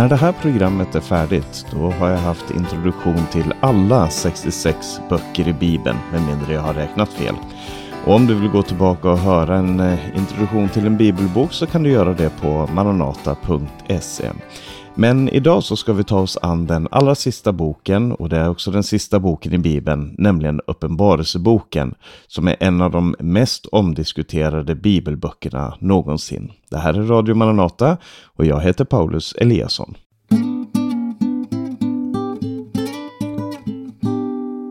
När det här programmet är färdigt, då har jag haft introduktion till alla 66 böcker i Bibeln, med mindre jag har räknat fel. Och om du vill gå tillbaka och höra en eh, introduktion till en bibelbok så kan du göra det på maranata.se. Men idag så ska vi ta oss an den allra sista boken och det är också den sista boken i Bibeln, nämligen Uppenbarelseboken, som är en av de mest omdiskuterade bibelböckerna någonsin. Det här är Radio Maranata och jag heter Paulus Eliasson.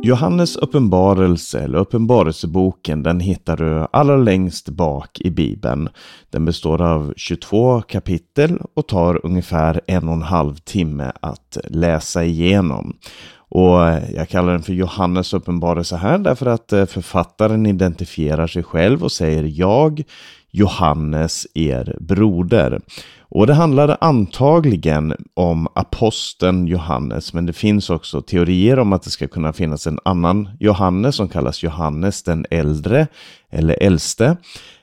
Johannes uppenbarelse eller uppenbarelseboken den hittar du allra längst bak i Bibeln. Den består av 22 kapitel och tar ungefär en och en halv timme att läsa igenom. Och jag kallar den för Johannes uppenbarelse här därför att eh, författaren identifierar sig själv och säger jag, Johannes, er broder. Och det handlade antagligen om aposteln Johannes, men det finns också teorier om att det ska kunna finnas en annan Johannes som kallas Johannes den äldre eller äldste.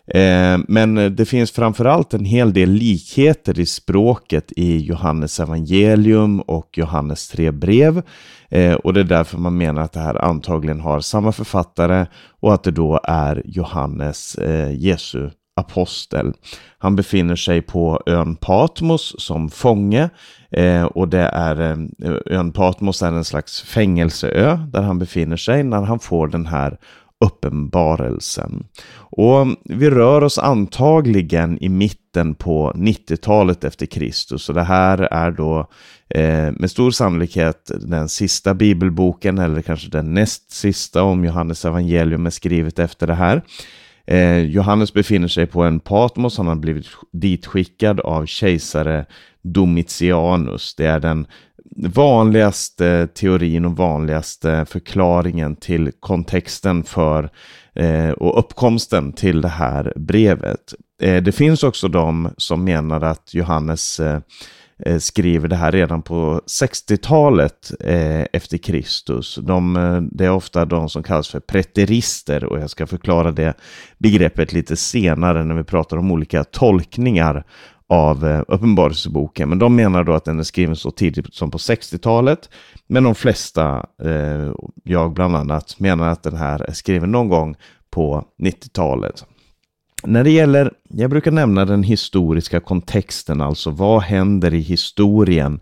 Eh, men det finns framförallt en hel del likheter i språket i Johannes evangelium och Johannes tre brev. Eh, och det är därför man menar att det här antagligen har samma författare och att det då är Johannes, eh, Jesu apostel. Han befinner sig på ön Patmos som fånge eh, och det är eh, ön Patmos är en slags fängelseö där han befinner sig när han får den här uppenbarelsen. Och vi rör oss antagligen i mitten på 90-talet efter Kristus och det här är då eh, med stor sannolikhet den sista bibelboken eller kanske den näst sista om Johannes evangelium är skrivet efter det här. Eh, Johannes befinner sig på en Patmos, han har blivit ditskickad av kejsare Domitianus. Det är den vanligaste teorin och vanligaste förklaringen till kontexten för eh, och uppkomsten till det här brevet. Eh, det finns också de som menar att Johannes eh, Eh, skriver det här redan på 60-talet eh, efter Kristus. De, eh, det är ofta de som kallas för preterister och jag ska förklara det begreppet lite senare när vi pratar om olika tolkningar av Uppenbarelseboken. Men de menar då att den är skriven så tidigt som på 60-talet. Men de flesta, jag bland annat, menar att den här är skriven någon gång på 90-talet. När det gäller, jag brukar nämna den historiska kontexten, alltså vad händer i historien?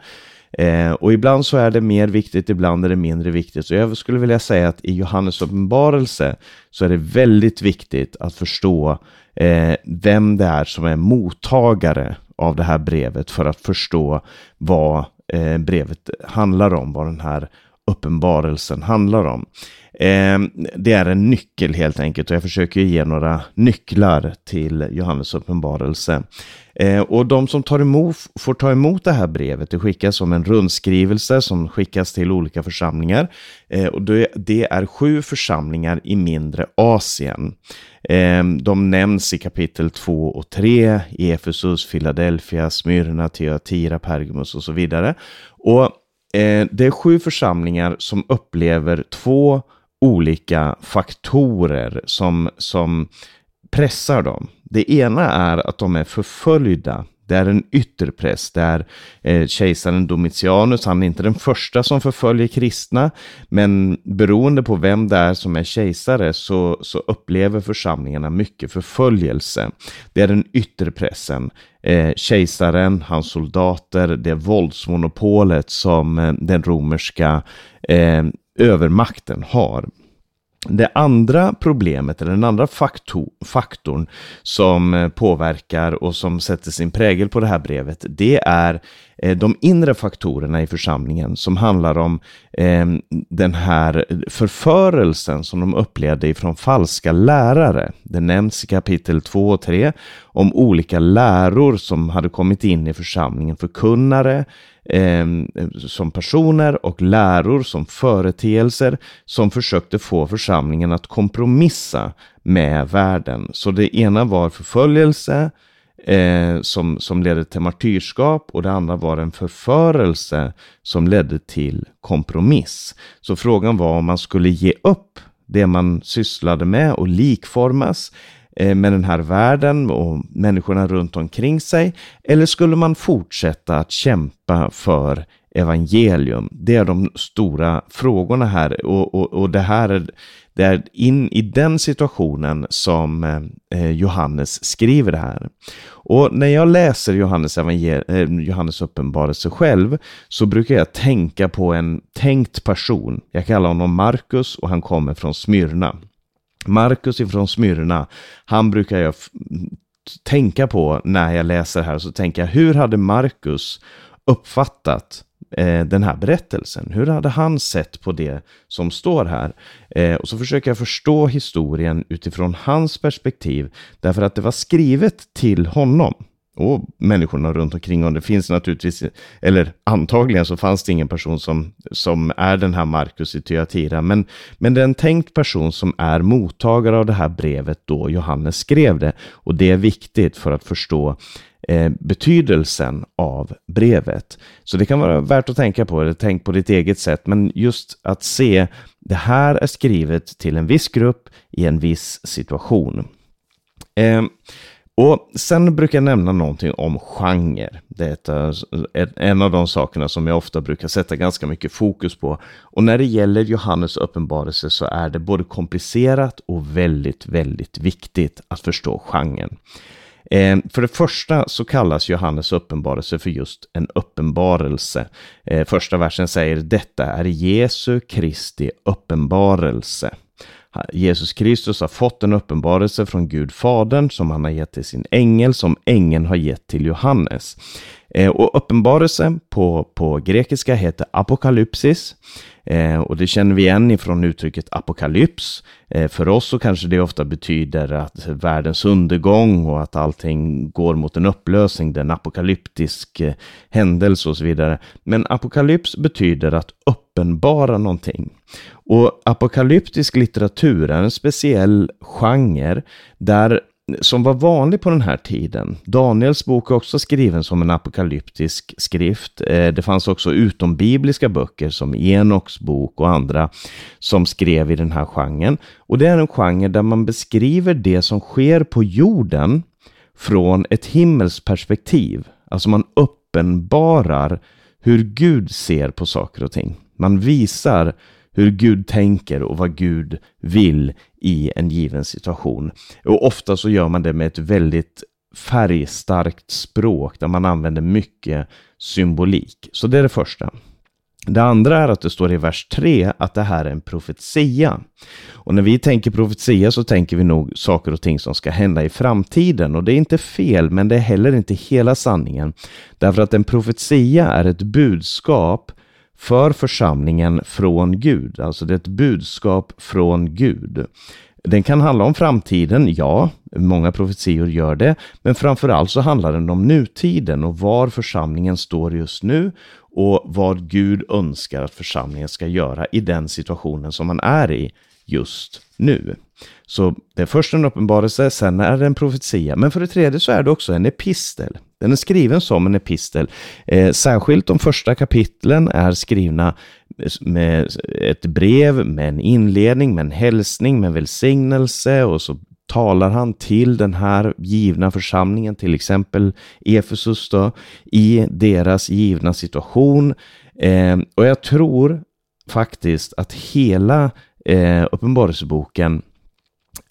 Eh, och ibland så är det mer viktigt, ibland är det mindre viktigt. Så jag skulle vilja säga att i Johannes uppenbarelse så är det väldigt viktigt att förstå eh, vem det är som är mottagare av det här brevet för att förstå vad eh, brevet handlar om, vad den här uppenbarelsen handlar om. Eh, det är en nyckel helt enkelt och jag försöker ge några nycklar till Johannes uppenbarelse. Eh, och de som tar emot, får ta emot det här brevet, det skickas som en rundskrivelse som skickas till olika församlingar. Eh, och det, det, är sju församlingar i mindre Asien. Eh, de nämns i kapitel 2 och 3, Efesus, Philadelphia, Smyrna, Thyatira, Pergamus och så vidare. Och eh, det är sju församlingar som upplever två olika faktorer som, som pressar dem. Det ena är att de är förföljda. Det är en ytterpress. Det är eh, kejsaren Domitianus. Han är inte den första som förföljer kristna. Men beroende på vem det är som är kejsare så, så upplever församlingarna mycket förföljelse. Det är den ytterpressen. Eh, kejsaren, hans soldater, det våldsmonopolet som eh, den romerska eh, övermakten har. Det andra problemet, eller den andra faktor, faktorn som eh, påverkar och som sätter sin prägel på det här brevet, det är Eh, de inre faktorerna i församlingen som handlar om eh, den här förförelsen som de upplevde ifrån falska lärare. Det nämns i kapitel 2 och 3 om olika läror som hade kommit in i församlingen, förkunnare, eh, som personer och läror som företeelser som försökte få församlingen att kompromissa med världen. Så det ena var förföljelse eh, som, som ledde till martyrskap och det andra var en förförelse som ledde till kompromiss. Så frågan var om man skulle ge upp det man sysslade med och likformas eh, med den här världen och människorna runt omkring sig? Eller skulle man fortsätta att kämpa för evangelium? Det är de stora frågorna här och, och, och det här är, det är in i den situationen som eh, Johannes skriver det här. Och när jag läser Johannes, eh, Johannes uppenbarelse själv så brukar jag tänka på en tänkt person. Jag kallar honom Markus och han kommer från Smyrna. Markus ifrån Smyrna, han brukar jag tänka på när jag läser här. Så tänker jag, hur hade Markus uppfattat eh, den här berättelsen? Hur hade han sett på det som står här? Eh, och så försöker jag förstå historien utifrån hans perspektiv, därför att det var skrivet till honom och människorna runt omkring. Och det finns naturligtvis, eller antagligen så fanns det ingen person som, som är den här Markus i Tyatira, men, men det är en tänkt person som är mottagare av det här brevet då Johannes skrev det. Och det är viktigt för att förstå eh, betydelsen av brevet. Så det kan vara värt att tänka på, eller tänk på ditt eget sätt, men just att se det här är skrivet till en viss grupp i en viss situation. Eh, och sen brukar jag nämna någonting om genre. Det är en av de sakerna som jag ofta brukar sätta ganska mycket fokus på. Och när det gäller Johannes uppenbarelse så är det både komplicerat och väldigt, väldigt viktigt att förstå genren. Eh, för det första så kallas Johannes uppenbarelse för just en uppenbarelse. Eh, första versen säger detta är Jesu Kristi uppenbarelse. Jesus Kristus har fått en uppenbarelse från Gud Fadern som han har gett till sin ängel, som ängeln har gett till Johannes. Eh, och uppenbarelse på, på grekiska heter apokalypsis. Eh, och det känner vi igen ifrån uttrycket apokalyps. Eh, för oss så kanske det ofta betyder att världens undergång och att allting går mot en upplösning, det är en apokalyptisk eh, händelse och så vidare. Men apokalyps betyder att uppenbara någonting. Och apokalyptisk litteratur är en speciell genre där som var vanlig på den här tiden. Daniels bok är också skriven som en apokalyptisk skrift. Eh, det fanns också utombibliska böcker som Enoks bok och andra som skrev i den här genren. Och det är en genre där man beskriver det som sker på jorden från ett himmelsperspektiv. Alltså man uppenbarar hur Gud ser på saker och ting. Man visar hur Gud tänker och vad Gud vill i en given situation. Och ofta så gör man det med ett väldigt färgstarkt språk där man använder mycket symbolik. Så det är det första. Det andra är att det står i vers 3 att det här är en profetia. Och när vi tänker profetia så tänker vi nog saker och ting som ska hända i framtiden. Och det är inte fel, men det är heller inte hela sanningen. Därför att en profetia är ett budskap för församlingen från Gud. Alltså det är ett budskap från Gud. Den kan handla om framtiden, ja, många profetior gör det, men framförallt så handlar den om nutiden och var församlingen står just nu och vad Gud önskar att församlingen ska göra i den situationen som man är i just nu. Så det är först en uppenbarelse, sen är det en profetia, men för det tredje så är det också en epistel. Den är skriven som en epistel. Eh, särskilt de första kapitlen är skrivna med ett brev, med en inledning, med en hälsning, med välsignelse och så talar han till den här givna församlingen, till exempel Efesus då, i deras givna situation. Eh, och jag tror faktiskt att hela eh, Uppenbarelseboken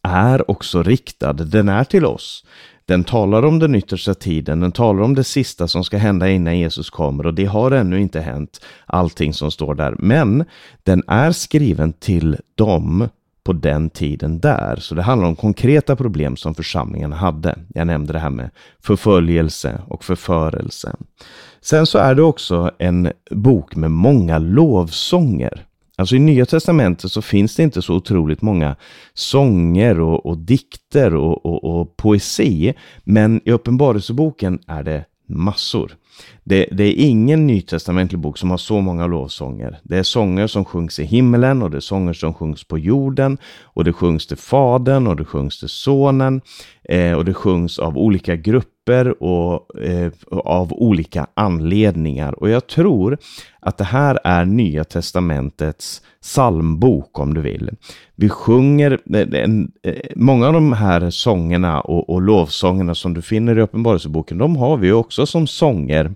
är också riktad, den är till oss. Den talar om den yttersta tiden, den talar om det sista som ska hända innan Jesus kommer och det har ännu inte hänt, allting som står där. Men den är skriven till dem på den tiden där. Så det handlar om konkreta problem som församlingen hade. Jag nämnde det här med förföljelse och förförelse. Sen så är det också en bok med många lovsånger. Alltså i Nya Testamentet så finns det inte så otroligt många sånger och, och dikter och, och, och, poesi. Men i Uppenbarelseboken är det massor. Det, det, är ingen nytestamentlig bok som har så många lovsånger. Det är sånger som sjungs i himmelen och det är sånger som sjungs på jorden. Och det sjungs till Fadern och det sjungs till Sonen. Eh, och det sjungs av olika grupper grupper och eh, av olika anledningar. Och jag tror att det här är Nya Testamentets psalmbok om du vill. Vi sjunger, eh, en, eh, många av de här sångerna och, och lovsångerna som du finner i Uppenbarelseboken, de har vi också som sånger.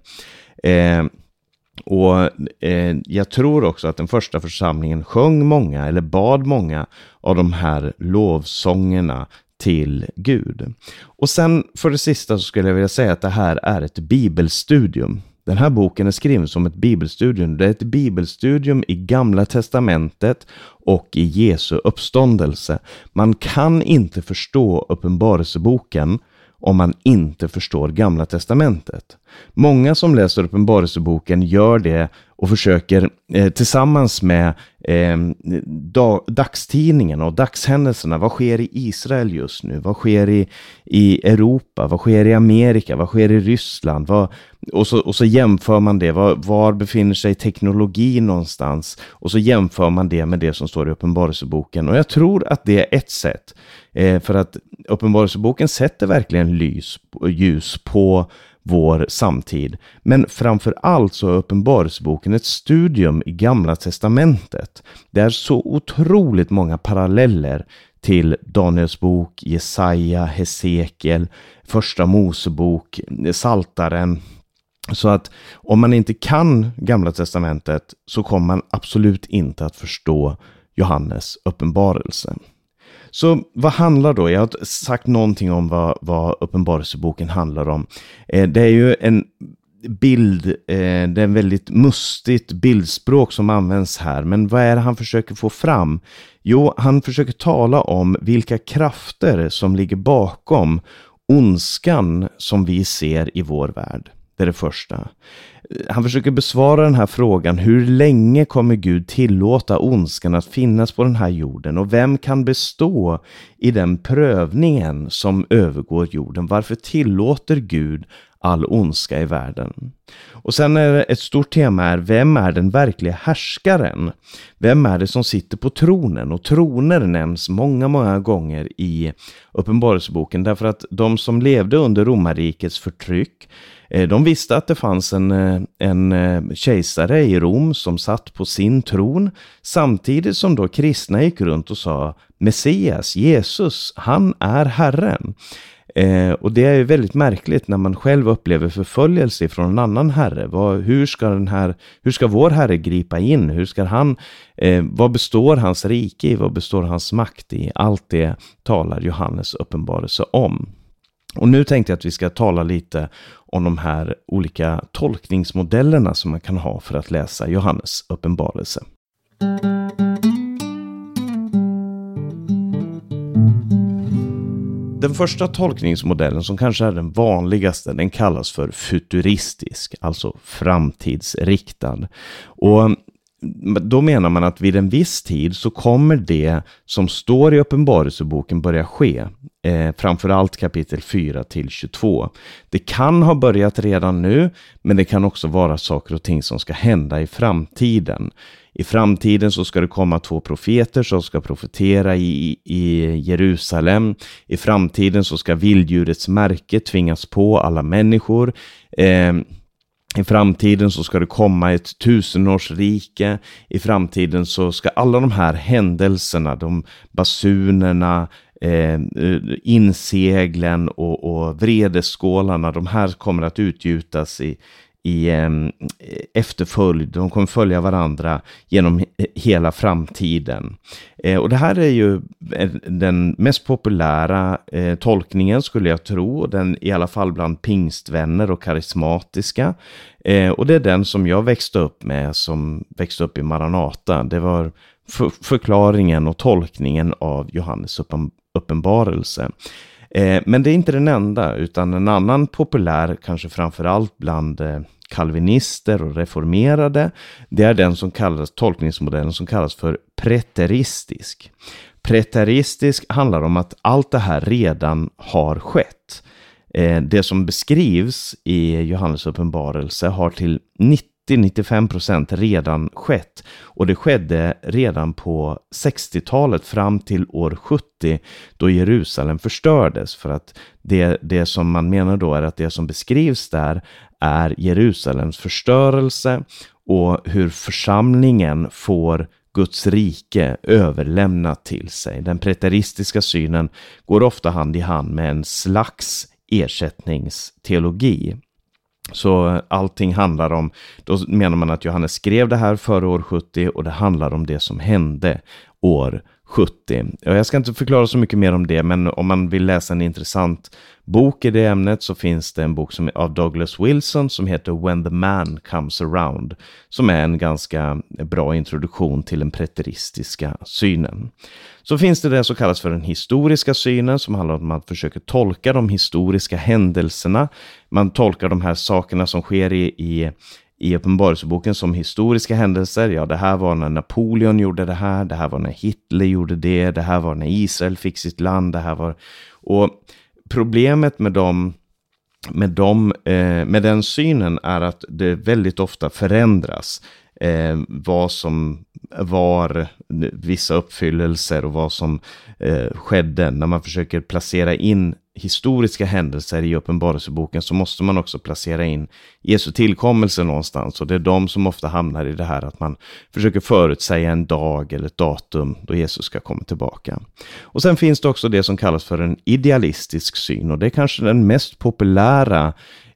Eh, och eh, jag tror också att den första församlingen sjöng många, eller bad många av de här lovsångerna till Gud. Och sen för det sista så skulle jag vilja säga att det här är ett bibelstudium. Den här boken är skriven som ett bibelstudium. Det är ett bibelstudium i Gamla Testamentet och i Jesu uppståndelse. Man kan inte förstå Uppenbarelseboken om man inte förstår Gamla Testamentet. Många som läser Uppenbarelseboken gör det och försöker eh, tillsammans med eh, dag, dagstidningen och dagshändelserna. Vad sker i Israel just nu? Vad sker i, i Europa? Vad sker i Amerika? Vad sker i Ryssland? Vad, och, så, och så jämför man det. Var, var befinner sig teknologi någonstans? Och så jämför man det med det som står i Uppenbarelseboken. Och jag tror att det är ett sätt. Eh, för att Uppenbarelseboken sätter verkligen lys, ljus på vår samtid. Men framför allt så är Uppenbarelseboken ett studium i Gamla Testamentet. Det är så otroligt många paralleller till Daniels bok, Jesaja, Hesekiel, Första Mosebok, Saltaren. Så att om man inte kan Gamla Testamentet så kommer man absolut inte att förstå Johannes uppenbarelse. Så vad handlar då? Jag har sagt någonting om vad, vad Uppenbarelseboken handlar om. Eh, det är ju en bild, eh, det är en väldigt mustigt bildspråk som används här. Men vad är det han försöker få fram? Jo, han försöker tala om vilka krafter som ligger bakom ondskan som vi ser i vår värld. Det är det första. Han försöker besvara den här frågan. Hur länge kommer Gud tillåta ondskan att finnas på den här jorden? Och vem kan bestå i den prövningen som övergår jorden? Varför tillåter Gud all ondska i världen? Och sen är det ett stort tema är, vem är den verkliga härskaren? Vem är det som sitter på tronen? Och troner nämns många, många gånger i Uppenbarelseboken därför att de som levde under romarrikets förtryck eh, de visste att det fanns en, eh, en eh, kejsare i Rom som satt på sin tron samtidigt som då kristna gick runt och sa Messias, Jesus, han är Herren. Eh, och det är ju väldigt märkligt när man själv upplever förföljelse från en annan herre. Vad, hur, ska den här, hur ska vår herre gripa in? Hur ska han, eh, vad består hans rike i? Vad består hans makt i? Allt det talar Johannes uppenbarelse om. Och nu tänkte jag att vi ska tala lite om de här olika tolkningsmodellerna som man kan ha för att läsa Johannes uppenbarelse. Den första tolkningsmodellen som kanske är den vanligaste, den kallas för futuristisk, alltså framtidsriktad. Och då menar man att vid en viss tid så kommer det som står i Uppenbarelseboken börja ske. Eh, framförallt kapitel 4 till 22. Det kan ha börjat redan nu, men det kan också vara saker och ting som ska hända i framtiden. I framtiden så ska det komma två profeter som ska profetera i, i Jerusalem. I framtiden så ska vilddjurets märke tvingas på alla människor. Eh, i framtiden så ska det komma ett tusenårsrike. I framtiden så ska alla de här händelserna, de basunerna, eh, inseglen och, och vredeskålarna, de här kommer att utgjutas i, i ehm, eh, efterföljd. De kommer följa varandra genom hela framtiden. Eh, och det här är ju eh, den mest populära eh, tolkningen skulle jag tro. Den i alla fall bland pingstvänner och karismatiska. Eh, och det är den som jag växte upp med som växte upp i Maranata. Det var för förklaringen och tolkningen av Johannes uppen uppenbarelse. Eh, men det är inte den enda, utan en annan populär, kanske framförallt bland eh, kalvinister och reformerade, det är den som kallas, tolkningsmodellen som kallas för preteristisk. Preteristisk handlar om att allt det här redan har skett. Eh, det som beskrivs i Johannes uppenbarelse har till 90-95% redan skett. Och det skedde redan på 60-talet fram till år 70 då Jerusalem förstördes. För att det, det som man menar då är att det som beskrivs där är Jerusalems förstörelse och hur församlingen får Guds rike överlämnat till sig. Den preteristiska synen går ofta hand i hand med en slags ersättningsteologi. Så allting handlar om, då menar man att Johannes skrev det här före år 70 och det handlar om det som hände år 70. Jag ska inte förklara så mycket mer om det, men om man vill läsa en intressant bok i det ämnet så finns det en bok som, av Douglas Wilson som heter When the Man Comes Around, som är en ganska bra introduktion till den preteristiska synen. Så finns det det som kallas för den historiska synen som handlar om att man försöker tolka de historiska händelserna. Man tolkar de här sakerna som sker i, i i Uppenbarelseboken som historiska händelser. Ja, det här var när Napoleon gjorde det här, det här var när Hitler gjorde det, det här var när Israel fick sitt land, det här var... Och problemet med dem med, dem, eh, med den synen är att det väldigt ofta förändras. Eh, vad som var vissa uppfyllelser och vad som eh, skedde när man försöker placera in historiska händelser i Uppenbarelseboken så måste man också placera in Jesu tillkommelse någonstans. Och det är de som ofta hamnar i det här att man försöker förutsäga en dag eller ett datum då Jesus ska komma tillbaka. Och sen finns det också det som kallas för en idealistisk syn och det är kanske den mest populära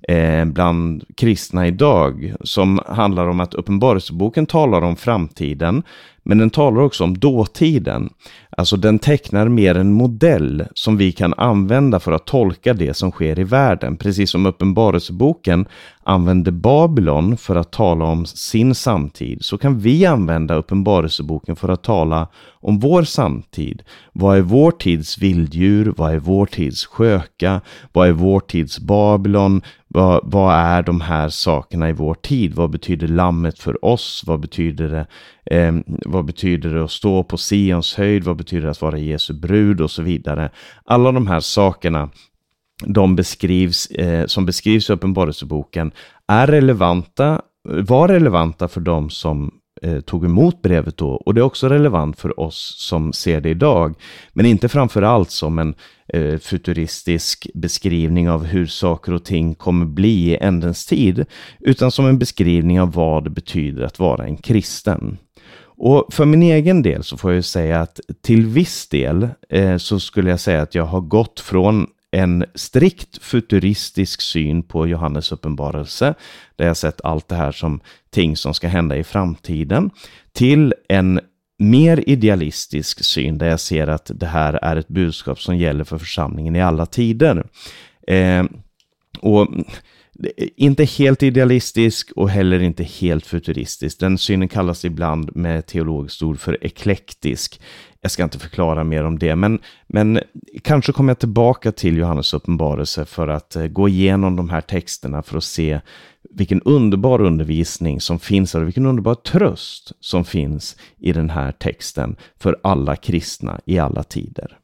eh, bland kristna idag som handlar om att Uppenbarelseboken talar om framtiden men den talar också om dåtiden. Alltså den tecknar mer en modell som vi kan använda för att tolka det som sker i världen. Precis som Uppenbarelseboken använde Babylon för att tala om sin samtid så kan vi använda Uppenbarelseboken för att tala om vår samtid. Vad är vår tids vilddjur? Vad är vår tids sköka? Vad är vår tids Babylon? Vad, vad, är de här sakerna i vår tid? Vad betyder lammet för oss? Vad betyder det, eh, vad betyder det att stå på Sions höjd? Vad betyder att vara Jesu brud och så vidare? Alla de här sakerna de beskrivs, eh, som beskrivs i Uppenbarelseboken är relevanta, var relevanta för de som eh, tog emot brevet då och det är också relevant för oss som ser det idag. Men inte framför allt som en eh, futuristisk beskrivning av hur saker och ting kommer bli i ändens tid, utan som en beskrivning av vad det betyder att vara en kristen. Och för min egen del så får jag säga att till viss del eh, så skulle jag säga att jag har gått från en strikt futuristisk syn på Johannes uppenbarelse, där jag sett allt det här som ting som ska hända i framtiden, till en mer idealistisk syn där jag ser att det här är ett budskap som gäller för församlingen i alla tider. Eh, och inte helt idealistisk och heller inte helt futuristisk. Den synen kallas ibland med teologiskt ord för eklektisk. Jag ska inte förklara mer om det, men, men kanske kommer jag tillbaka till Johannes uppenbarelse för att eh, gå igenom de här texterna för att se vilken underbar undervisning som finns och vilken underbar tröst som finns i den här texten för alla kristna i alla tider.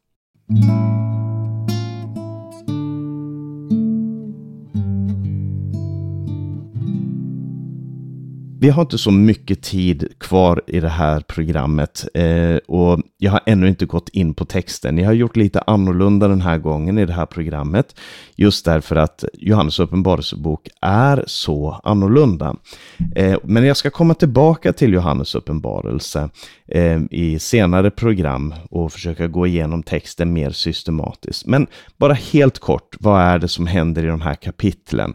Vi har inte så mycket tid kvar i det här programmet eh, och jag har ännu inte gått in på texten. Jag har gjort lite annorlunda den här gången i det här programmet just därför att Johannes uppenbarelsebok är så annorlunda. Eh, men jag ska komma tillbaka till Johannes uppenbarelse eh, i senare program och försöka gå igenom texten mer systematiskt. Men bara helt kort, vad är det som händer i de här kapitlen?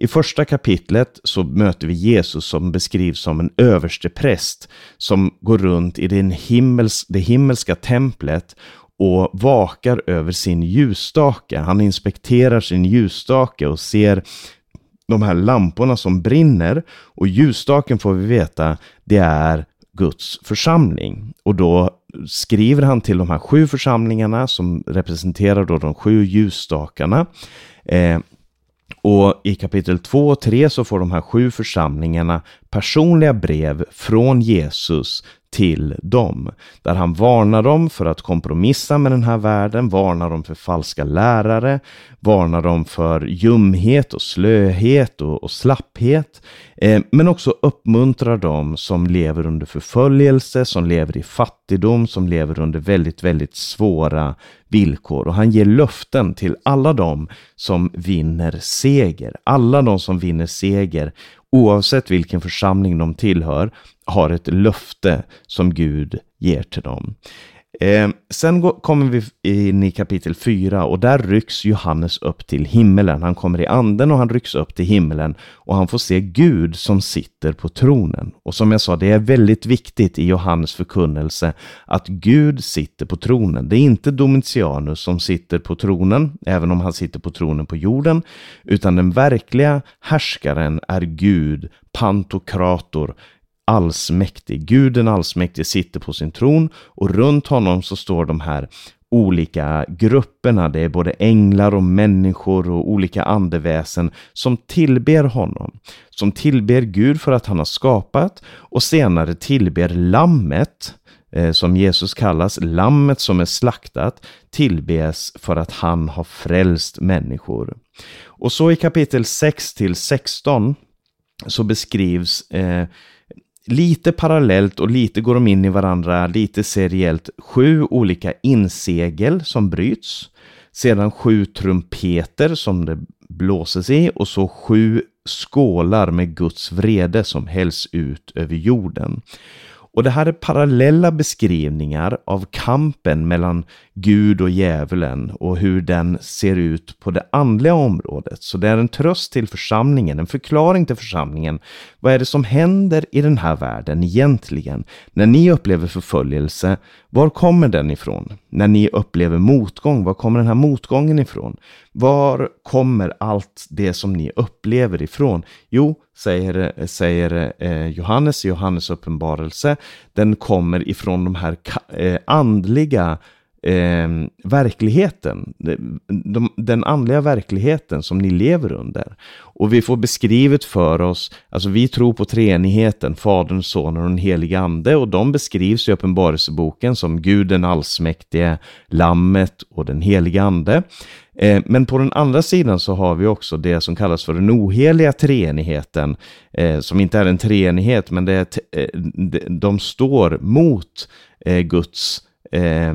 I första kapitlet så möter vi Jesus som beskrivs som en överstepräst som går runt i den himmels, det himmelska templet och vakar över sin ljusstake. Han inspekterar sin ljusstake och ser de här lamporna som brinner och ljusstaken får vi veta det är Guds församling. Och då skriver han till de här sju församlingarna som representerar då de sju ljusstakarna. Eh, och i kapitel 2 och 3 så får de här sju församlingarna personliga brev från Jesus till dem. Där han varnar dem för att kompromissa med den här världen, varnar dem för falska lärare, varnar dem för ljumhet och slöhet och, och slapphet. Eh, men också uppmuntrar dem som lever under förföljelse, som lever i fattigdom, som lever under väldigt, väldigt svåra villkor. Och han ger löften till alla dem som vinner seger. Alla de som vinner seger oavsett vilken församling de tillhör, har ett löfte som Gud ger till dem. Eh, sen går, kommer vi in i kapitel 4 och där rycks Johannes upp till himmelen. Han kommer i anden och han rycks upp till himmelen och han får se Gud som sitter på tronen. Och som jag sa, det är väldigt viktigt i Johannes förkunnelse att Gud sitter på tronen. Det är inte Domitianus som sitter på tronen, även om han sitter på tronen på jorden, utan den verkliga härskaren är Gud, Pantokrator, allsmäktig. Gud den allsmäktige sitter på sin tron och runt honom så står de här olika grupperna. Det är både änglar och människor och olika andeväsen som tillber honom. Som tillber Gud för att han har skapat och senare tillber lammet eh, som Jesus kallas, lammet som är slaktat, tillbes för att han har frälst människor. Och så i kapitel 6 till 16 så beskrivs eh, lite parallellt och lite går de in i varandra, lite seriellt. Sju olika insegel som bryts. Sedan sju trumpeter som det blåses i och så sju skålar med Guds vrede som hälls ut över jorden. Och det här är parallella beskrivningar av kampen mellan Gud och djävulen och hur den ser ut på det andliga området. Så det är en tröst till församlingen, en förklaring till församlingen. Vad är det som händer i den här världen egentligen? När ni upplever förföljelse, var kommer den ifrån? När ni upplever motgång, var kommer den här motgången ifrån? Var kommer allt det som ni upplever ifrån? Jo, säger, säger eh, Johannes i Johannes uppenbarelse, den kommer ifrån de här eh, andliga eh, verkligheten, de, den andliga verkligheten som ni lever under. Och vi får beskrivet för oss, alltså vi tror på treenigheten, Fadern, Sonen och den helige Ande och de beskrivs i Uppenbarelseboken som Gud den allsmäktige, Lammet och den helige Ande. Eh, men på den andra sidan så har vi också det som kallas för den oheliga treenigheten, eh, som inte är en treenighet, men det är eh, de står mot eh, Guds eh,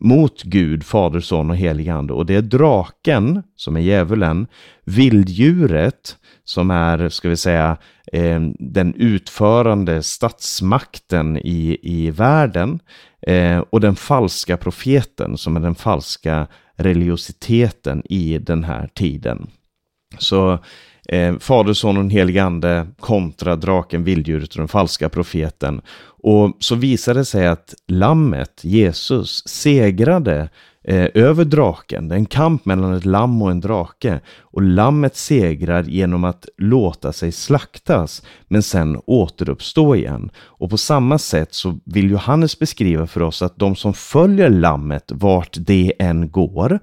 mot Gud, Fader, Son och helig Ande. Och det är draken, som är djävulen, vilddjuret, som är, ska vi säga, eh, den utförande statsmakten i, i världen, eh, och den falska profeten, som är den falska religiositeten i den här tiden. Så eh, Fader, Son och den helige Ande kontra draken, vilddjuret och den falska profeten. Och så visade det sig att lammet, Jesus, segrade eh, över draken. Det är en kamp mellan ett lamm och en drake. Och lammet segrar genom att låta sig slaktas, men sen återuppstå igen. Och på samma sätt så vill Johannes beskriva för oss att de som följer lammet vart det än går,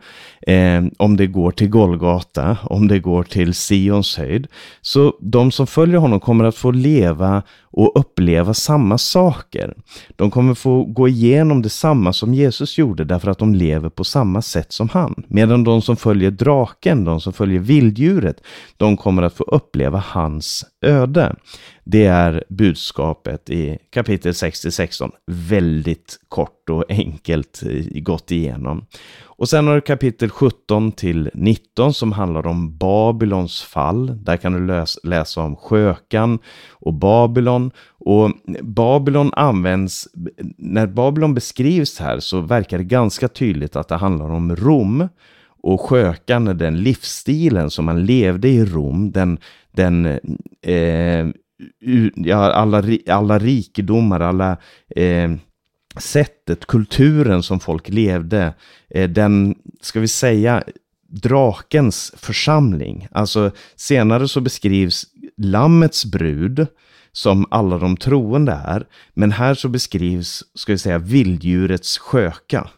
eh, om det går till Golgata, om det går till Sions höjd, så de som följer honom kommer att få leva och uppleva samma saker. De kommer få gå igenom detsamma som Jesus gjorde därför att de lever på samma sätt som han. Medan de som följer draken, de som följer vilddjuret, de kommer att få uppleva hans öde. Det är budskapet i kapitel 6-16, Väldigt kort och enkelt eh, gått igenom. Och sen har du kapitel 17 till 19 som handlar om Babylons fall. Där kan du läsa om skökan och Babylon. Och Babylon används, när Babylon beskrivs här så verkar det ganska tydligt att det handlar om Rom. Och skökan den livsstilen som man levde i Rom, den, den eh, ja, alla, alla rikedomar, alla eh, sättet, kulturen som folk levde, eh, den, ska vi säga, drakens församling. Alltså senare så beskrivs Lammets brud som alla de troende är. Men här så beskrivs, ska vi säga, vilddjurets sköka.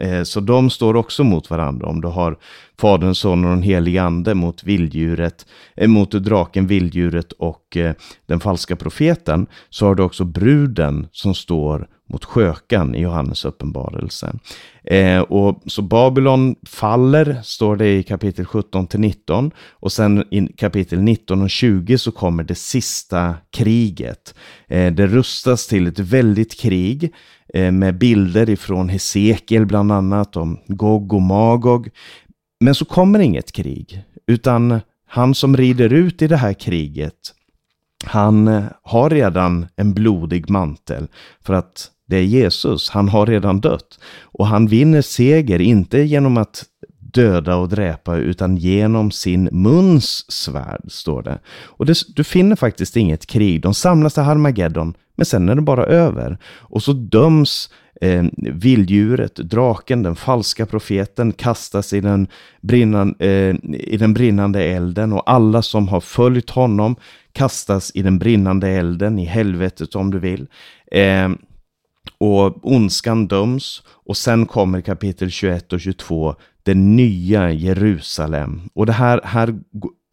Eh, så de står också mot varandra. Om du har Fadern, Sonen och den helige Ande mot vilddjuret, eh, mot draken, vilddjuret och eh, den falska profeten, så har du också bruden som står mot skökan i Johannes uppenbarelse. Eh, och så Babylon faller, står det i kapitel 17 till 19. Och sen i kapitel 19 och 20 så kommer det sista kriget. Eh, det rustas till ett väldigt krig eh, med bilder ifrån Hesekiel bland annat om Gog och Magog. Men så kommer inget krig, utan han som rider ut i det här kriget, han har redan en blodig mantel för att det är Jesus. Han har redan dött. Och han vinner seger, inte genom att döda och dräpa, utan genom sin muns svärd, står det. Och det, du finner faktiskt inget krig. De samlas till Harmageddon, men sen är det bara över. Och så döms eh, vilddjuret, draken, den falska profeten kastas i den, brinnan, eh, i den brinnande elden och alla som har följt honom kastas i den brinnande elden, i helvetet om du vill. Eh, och ondskan döms och sen kommer kapitel 21 och 22, det nya Jerusalem. Och det här, här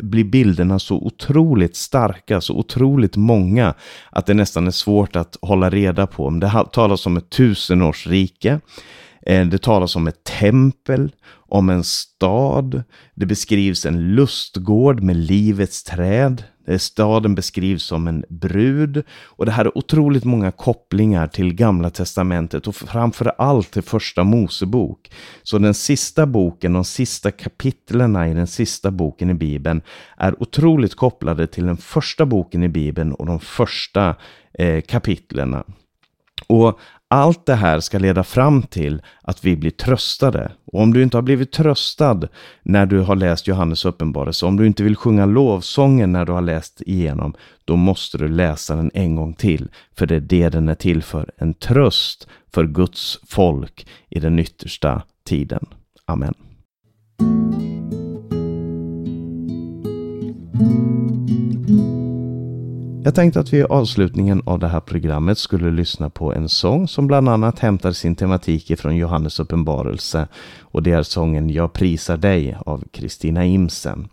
blir bilderna så otroligt starka, så otroligt många, att det nästan är svårt att hålla reda på. Det talas om ett tusenårsrike, eh, det talas om ett tempel, om en stad, det beskrivs en lustgård med livets träd, Eh, staden beskrivs som en brud och det här är otroligt många kopplingar till Gamla Testamentet och framför allt till Första Mosebok. Så den sista boken, de sista kapitlerna i den sista boken i Bibeln är otroligt kopplade till den första boken i Bibeln och de första eh, kapitlerna. Och allt det här ska leda fram till att vi blir tröstade. Och om du inte har blivit tröstad när du har läst Johannes uppenbarelse, om du inte vill sjunga lovsången när du har läst igenom, då måste du läsa den en gång till. För det är det den är till för, en tröst för Guds folk i den yttersta tiden. Amen. Jag tänkte att vi i avslutningen av det här programmet skulle lyssna på en sång som bland annat hämtar sin tematik ifrån Johannes uppenbarelse. Och det är sången Jag prisar dig av Kristina Imsen.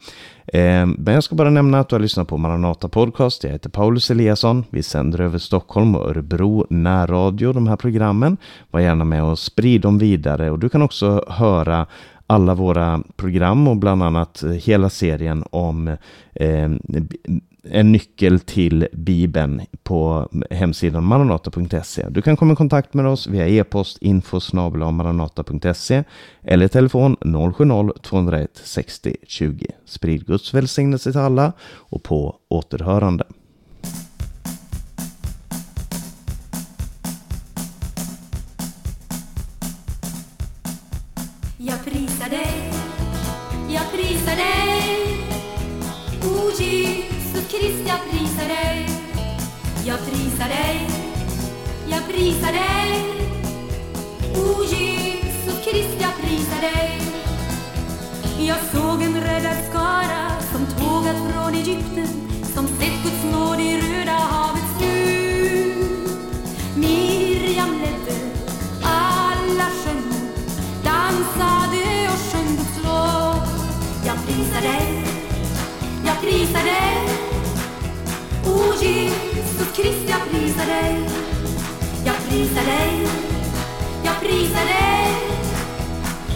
Eh, men jag ska bara nämna att du har lyssnat på Maranata Podcast. Jag heter Paulus Eliasson. Vi sänder över Stockholm och Örebro närradio de här programmen. Var gärna med och sprid dem vidare och du kan också höra alla våra program och bland annat hela serien om eh, en nyckel till Bibeln på hemsidan maranata.se. Du kan komma i kontakt med oss via e-post info maranata.se eller telefon 070-201 60 20. Sprid Guds välsignelse till alla och på återhörande. Jag prisar dig O Krist, jag prisar dig! Jag prisar dig! Jag prisar dig! O Jesus Krist, jag prisar dig Jag såg en räddad skara som tågat från Egypten som sett Guds nåd i Röda havets djup Miriam ledde, alla sjöng dansade och sjöng Guds lov Jag prisar dig, jag prisar dig O Jesus Krist, jag prisar dig. Jag prisar dig, jag prisar dig.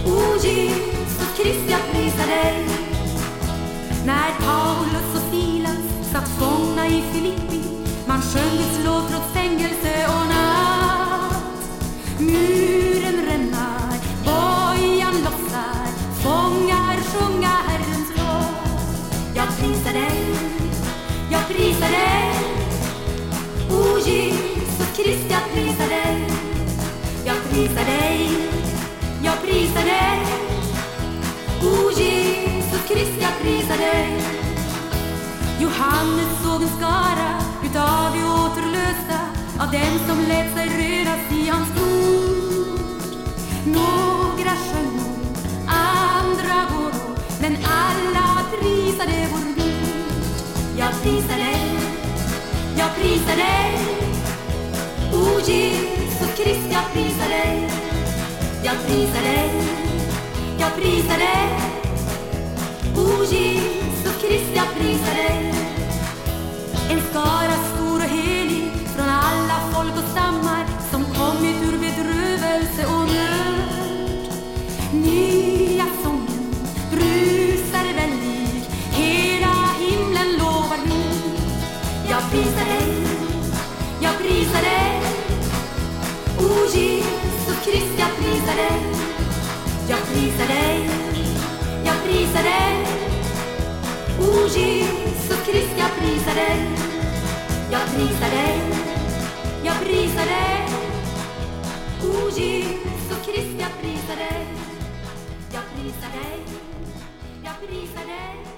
O Jesus Krist, jag prisar dig. När Paulus och Silas satt fångna i Filippi man sjöng ett lov trots fängelse och natt. Muren Jesus Krist, jag prisar dig. Jag prisar dig, jag prisar dig. O Jesus Krist, jag prisar dig. Johannes såg en skara utav de återlösta av dem som lät sig röras i hans blod. Några sjöng andra går men alla prisade vår Gud. Jag prisar dig, jag prisar dig. O Jesus Krist, jag prisar dig. Jag prisar dig, jag prisar dig. O Jesus Krist, jag prisar dig. En skara Jesus Krist, jag prisar dig. Jag prisar dig, jag prisar dig. O Jesus Krist, jag prisar dig. Jag prisar dig, jag prisar dig. O Jesus Krist, jag prisar dig. Jag prisar dig, jag prisar dig.